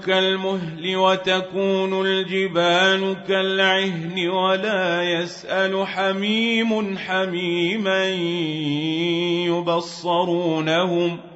كالمهل وتكون الجبال كالعهن ولا يسأل حميم حميما يبصرونهم ۖ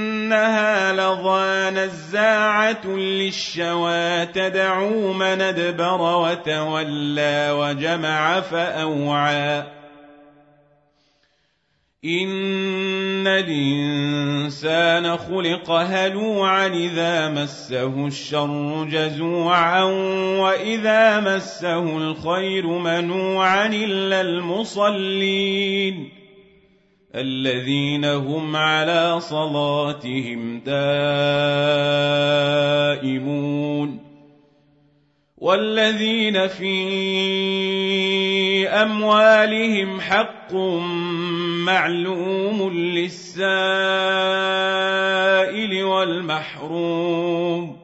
إنها لظى نزاعة للشوى تدعو من أدبر وتولى وجمع فأوعى. إن الإنسان خلق هلوعا إذا مسه الشر جزوعا وإذا مسه الخير منوعا إلا المصلين. الذين هم على صلاتهم دائمون والذين في أموالهم حق معلوم للسائل والمحروم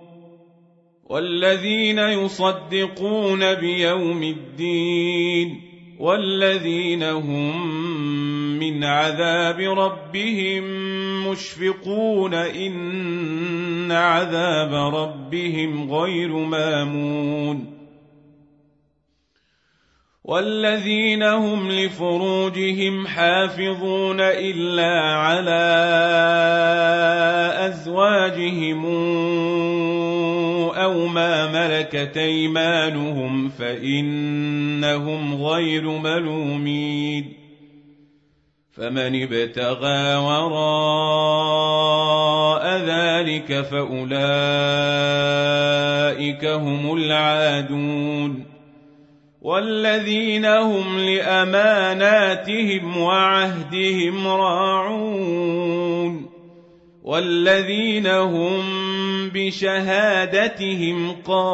والذين يصدقون بيوم الدين والذين هم من عذاب ربهم مشفقون إن عذاب ربهم غير مامون والذين هم لفروجهم حافظون إلا على أزواجهم أو ما ملكت أيمانهم فإنهم غير ملومين فمن ابتغى وراء ذلك فأولئك هم العادون والذين هم لأماناتهم وعهدهم راعون والذين هم بشهادتهم قائمون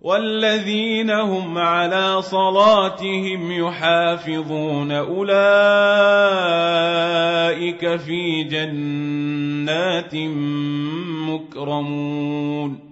والذين هم على صلاتهم يحافظون اولئك في جنات مكرمون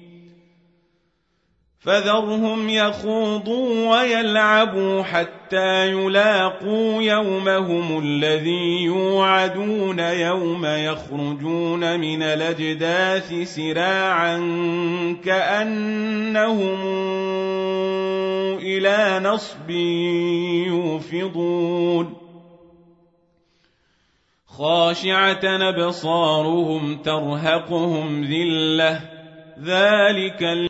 فذرهم يخوضوا ويلعبوا حتى يلاقوا يومهم الذي يوعدون يوم يخرجون من الأجداث سراعا كأنهم إلى نصب يوفضون. خاشعة أبصارهم ترهقهم ذلة. ذلك